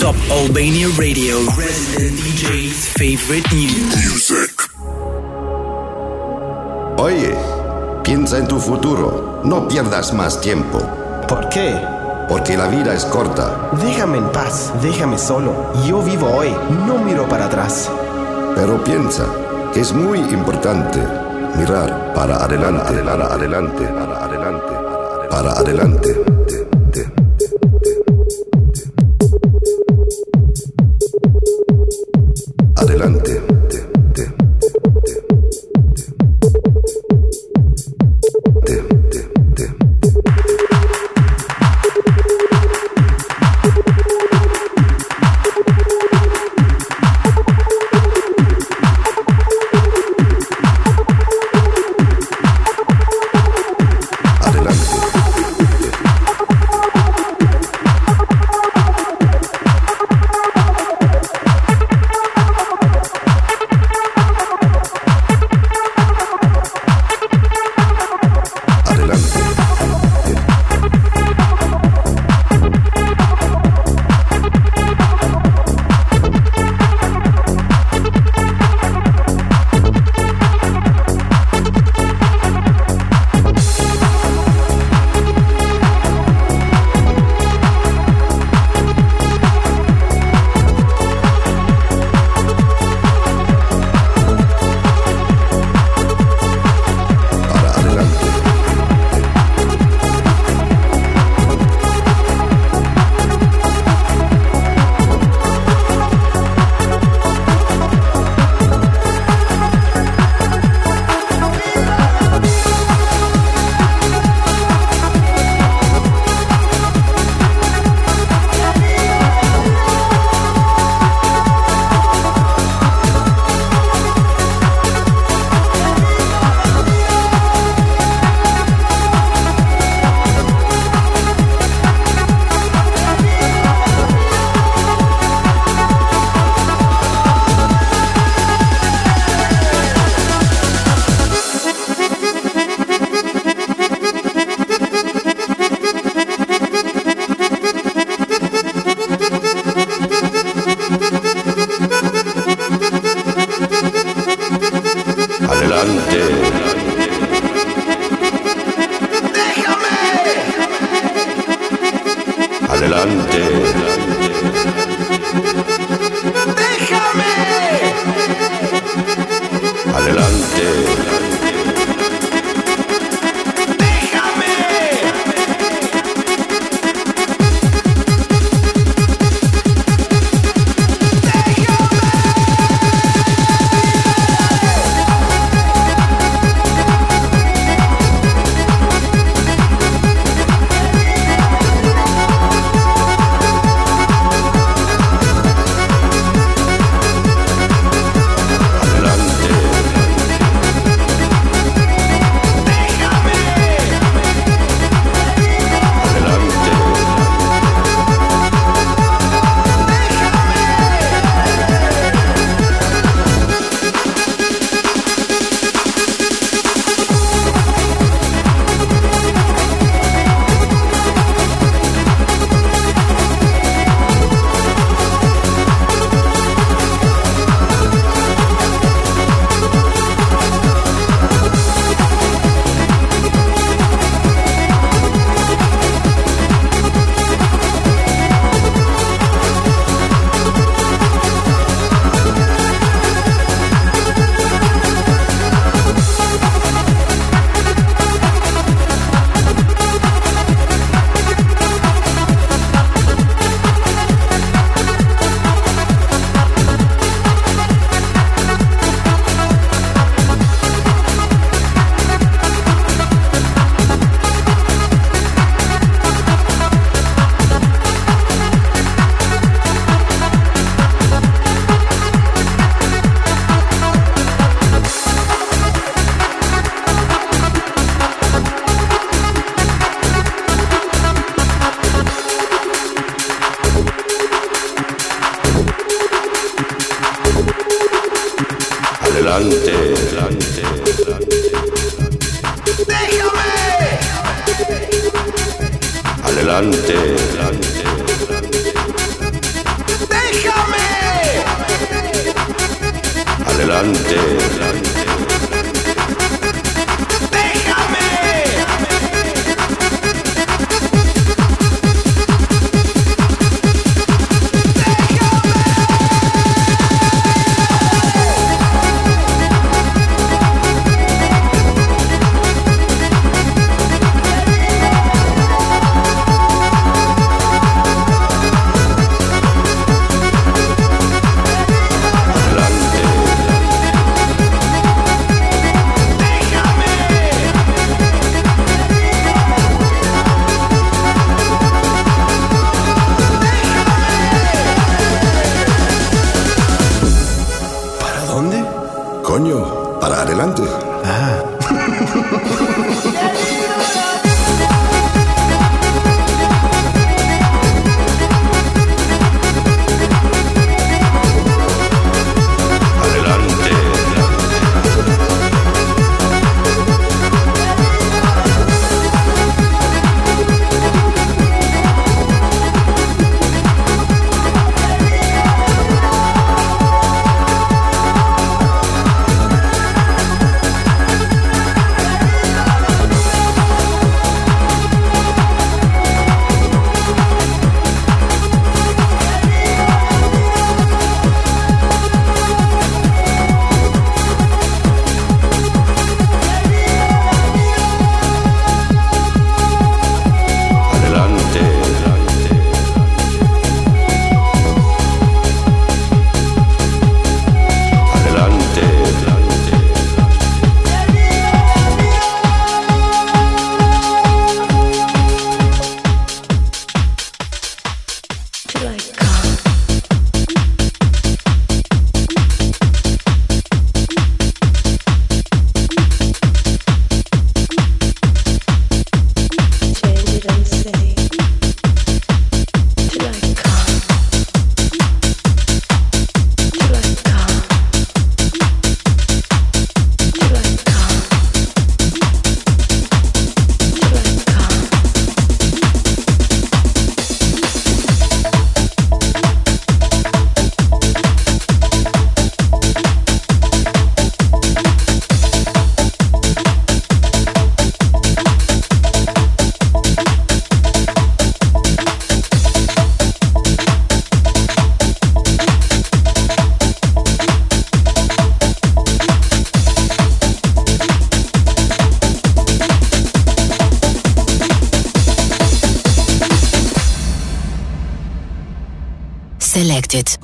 Top Albania Radio, resident DJ's favorite music. Oye, piensa en tu futuro. No pierdas más tiempo. ¿Por qué? Porque la vida es corta. Déjame en paz, déjame solo. Yo vivo hoy, no miro para atrás. Pero piensa que es muy importante mirar para adelante, para adelante, para adelante, para adelante. Adelante.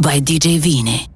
By DJ Vini.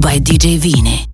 By DJ Vini.